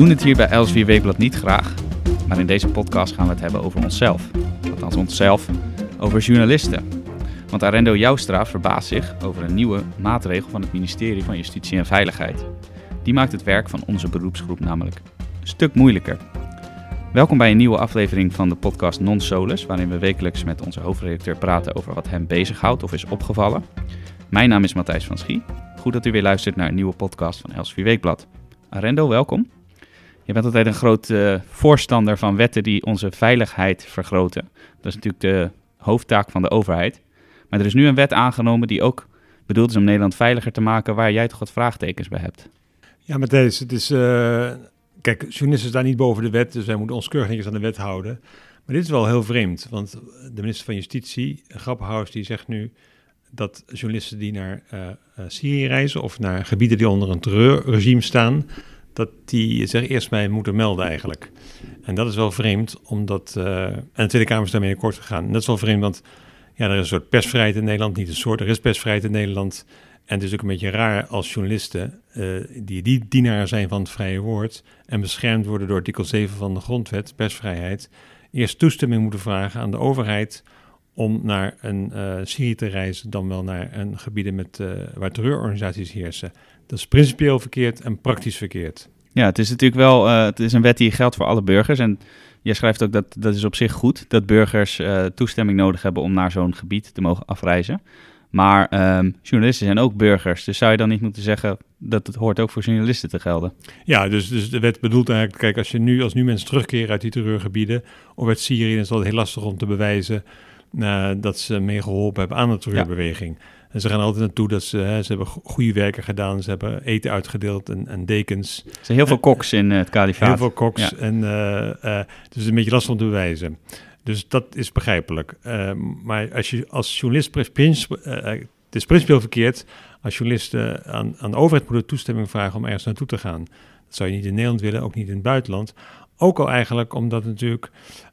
doen het hier bij Elsevier Weekblad niet graag, maar in deze podcast gaan we het hebben over onszelf. Althans onszelf, over journalisten. Want Arendo Joustra verbaast zich over een nieuwe maatregel van het ministerie van Justitie en Veiligheid. Die maakt het werk van onze beroepsgroep namelijk een stuk moeilijker. Welkom bij een nieuwe aflevering van de podcast Non Solus, waarin we wekelijks met onze hoofdredacteur praten over wat hem bezighoudt of is opgevallen. Mijn naam is Matthijs van Schie. Goed dat u weer luistert naar een nieuwe podcast van Elsevier Weekblad. Arendo, welkom. Je bent altijd een groot uh, voorstander van wetten die onze veiligheid vergroten. Dat is natuurlijk de hoofdtaak van de overheid. Maar er is nu een wet aangenomen die ook bedoeld is om Nederland veiliger te maken, waar jij toch wat vraagtekens bij hebt. Ja, Matthijs, het is... Uh, kijk, journalisten staan niet boven de wet, dus wij moeten ons keurig aan de wet houden. Maar dit is wel heel vreemd, want de minister van Justitie, Grappenhaus, die zegt nu dat journalisten die naar uh, Syrië reizen of naar gebieden die onder een terreurregime staan, dat die zich eerst mij moeten melden eigenlijk. En dat is wel vreemd, omdat... Uh, en de Tweede Kamer is daarmee akkoord gegaan. En dat is wel vreemd, want ja, er is een soort persvrijheid in Nederland. Niet een soort, er is persvrijheid in Nederland. En het is ook een beetje raar als journalisten, uh, die, die dienaar zijn van het vrije woord... en beschermd worden door artikel 7 van de grondwet, persvrijheid... eerst toestemming moeten vragen aan de overheid om naar een uh, Syrië te reizen... dan wel naar een gebieden met, uh, waar terreurorganisaties heersen. Dat is principieel verkeerd en praktisch verkeerd. Ja, het is natuurlijk wel uh, het is een wet die geldt voor alle burgers. En jij schrijft ook dat dat is op zich goed dat burgers toestemming nodig hebben om naar zo'n gebied te mogen afreizen. Maar um, journalisten zijn ook burgers. Dus zou je dan niet moeten zeggen dat het hoort ook voor journalisten te gelden? Ja, dus, dus de wet bedoelt eigenlijk, kijk, als, je nu, als nu mensen terugkeren uit die terreurgebieden of uit Syrië, dan is het heel lastig om te bewijzen uh, dat ze meegeholpen hebben aan de terreurbeweging. Ja. En ze gaan altijd naartoe dat ze, hè, ze hebben goede werken gedaan. Ze hebben eten uitgedeeld en, en dekens. Er zijn heel veel koks in uh, het kalifaat. Heel veel koks. Ja. En uh, dus een beetje lastig om te bewijzen. Dus dat is begrijpelijk. maar als je als journalist, het is principieel verkeerd als journalisten aan, aan de overheid moeten toestemming vragen om ergens naartoe te gaan. Dat zou je niet in Nederland willen, ook niet in het buitenland. Ook al eigenlijk omdat natuurlijk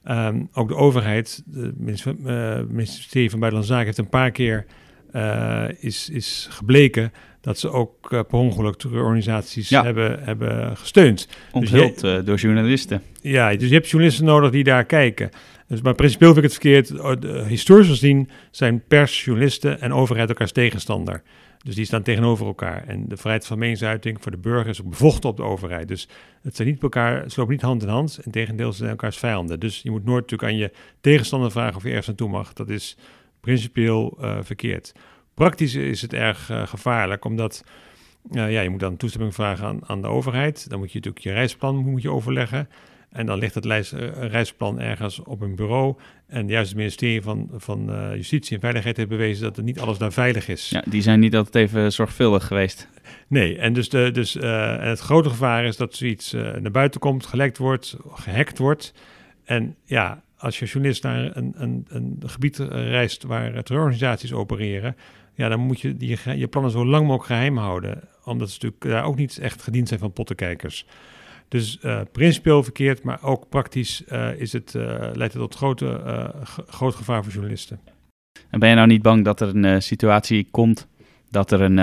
um, ook de overheid, het ministerie van Buitenlandse Zaken, heeft een paar keer uh, is, is gebleken dat ze ook uh, per ongeluk terreurorganisaties ja. hebben, hebben gesteund. Onthuld dus je, uh, door journalisten. Ja, dus je hebt journalisten nodig die daar kijken. Dus, maar principieel vind ik het verkeerd. Historisch gezien zijn pers, journalisten en overheid elkaars tegenstander. Dus die staan tegenover elkaar. En de vrijheid van meningsuiting voor de burger is ook bevochten op de overheid. Dus het zijn niet elkaar, ze lopen niet hand in hand. En tegendeel, ze zijn elkaars vijanden. Dus je moet nooit natuurlijk aan je tegenstander vragen of je ergens naartoe mag. Dat is principieel uh, verkeerd. Praktisch is het erg uh, gevaarlijk, omdat uh, ja, je moet dan toestemming vragen aan, aan, de overheid. Dan moet je natuurlijk je reisplan moet je overleggen. En dan ligt het lijst, reisplan ergens op een bureau. En juist het ministerie van, van Justitie en Veiligheid heeft bewezen dat er niet alles daar veilig is. Ja, die zijn niet altijd even zorgvuldig geweest. Nee, en dus, de, dus en het grote gevaar is dat zoiets naar buiten komt, gelekt wordt, gehackt wordt. En ja, als je journalist naar een, een, een gebied reist waar terreurorganisaties opereren, ja, dan moet je die, je plannen zo lang mogelijk geheim houden. Omdat ze natuurlijk daar ook niet echt gediend zijn van pottenkijkers. Dus uh, principieel verkeerd, maar ook praktisch uh, is het, uh, leidt het tot grote, groot gevaar voor journalisten. En ben je nou niet bang dat er een situatie komt dat er een,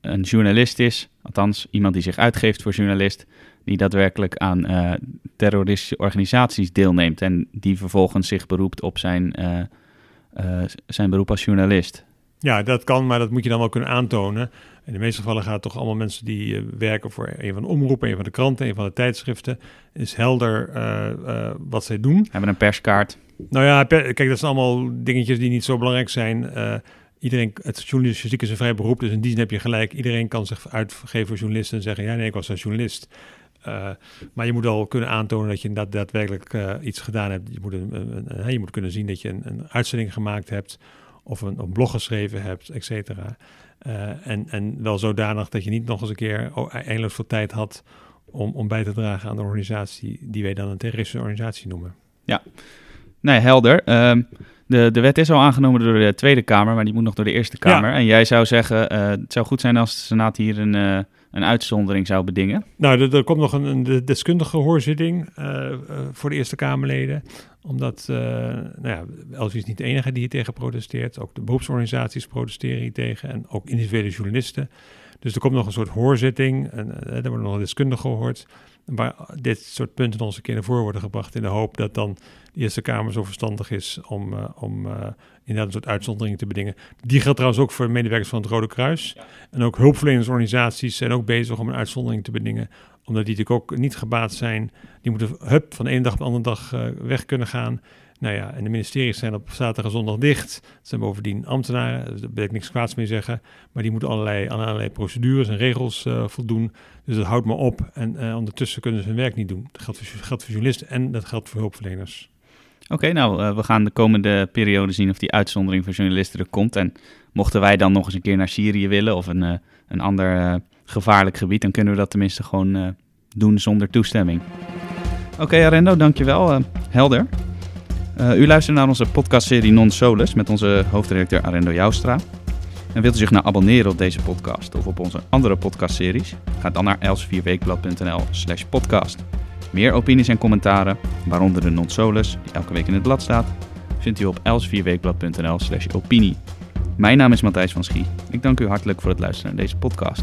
een journalist is, althans iemand die zich uitgeeft voor journalist, die daadwerkelijk aan terroristische organisaties deelneemt en die vervolgens zich beroept op zijn, zijn beroep als journalist. Ja, dat kan, maar dat moet je dan wel kunnen aantonen. In de meeste gevallen gaat het toch allemaal mensen die werken voor een van de omroepen, een van de kranten, een van de tijdschriften. Is helder wat zij doen. Hebben een perskaart. Nou ja, per, kijk, dat zijn allemaal dingetjes die niet zo belangrijk zijn iedereen, het journalistiek is een vrij beroep, dus in die zin heb je gelijk. Iedereen kan zich uitgeven voor journalisten en zeggen, ja nee, ik was een journalist. Uh, maar je moet al kunnen aantonen dat je inderdaad daadwerkelijk uh, iets gedaan hebt. Je moet, een, een, een, je moet kunnen zien dat je een, een uitzending gemaakt hebt of een, een blog geschreven hebt, et cetera. Uh, en, en wel zodanig dat je niet nog eens een keer eindeloos veel tijd had om, om bij te dragen aan de organisatie die wij dan een terroristische organisatie noemen. Ja, nee, helder. Um, de, de wet is al aangenomen door de Tweede Kamer, maar die moet nog door de Eerste Kamer. Ja. En jij zou zeggen, het zou goed zijn als de Senaat hier een een uitzondering zou bedingen? Nou, er, er komt nog een, een deskundige hoorzitting uh, uh, voor de Eerste Kamerleden. Omdat, nou ja, is niet de enige die hier tegen protesteert. Ook de beroepsorganisaties protesteren hier tegen en ook individuele journalisten. Dus er komt nog een soort hoorzitting en er wordt nog een deskundige gehoord. Waar dit soort punten nog eens een keer naar voren worden gebracht in de hoop dat dan de Eerste Kamer zo verstandig is om, uh, om uh, inderdaad een soort uitzonderingen te bedingen. Die geldt trouwens ook voor medewerkers van het Rode Kruis. En ook hulpverlenersorganisaties zijn ook bezig om een uitzondering te bedingen, omdat die natuurlijk ook niet gebaat zijn. Die moeten hup van de dag op de andere dag uh, weg kunnen gaan. Nou ja, en de ministeries zijn op zaterdag en zondag dicht. Het zijn bovendien ambtenaren, daar wil ik niks kwaads mee zeggen. Maar die moeten allerlei, allerlei procedures en regels uh, voldoen. Dus dat houdt me op. En uh, ondertussen kunnen ze hun werk niet doen. Dat geldt voor, journalisten en dat geldt voor hulpverleners. Oké, nou, we gaan de komende periode zien of die uitzondering voor journalisten er komt. En mochten wij dan nog eens een keer naar Syrië willen of een, een ander gevaarlijk gebied, dan kunnen we dat tenminste gewoon doen zonder toestemming. Oké, okay, Arendo, dankjewel. helder. Uh, u luistert naar onze podcastserie Non Solus met onze hoofdredacteur Arendo Joustra. En wilt u zich nou abonneren op deze podcast of op onze andere podcastseries? Ga dan naar elsevierweekblad.nl slash podcast. Meer opinies en commentaren, waaronder de Non Solus, die elke week in het blad staat, vindt u op elsevierweekblad.nl slash opinie. Mijn naam is Matthijs van Schie. Ik dank u hartelijk voor het luisteren naar deze podcast.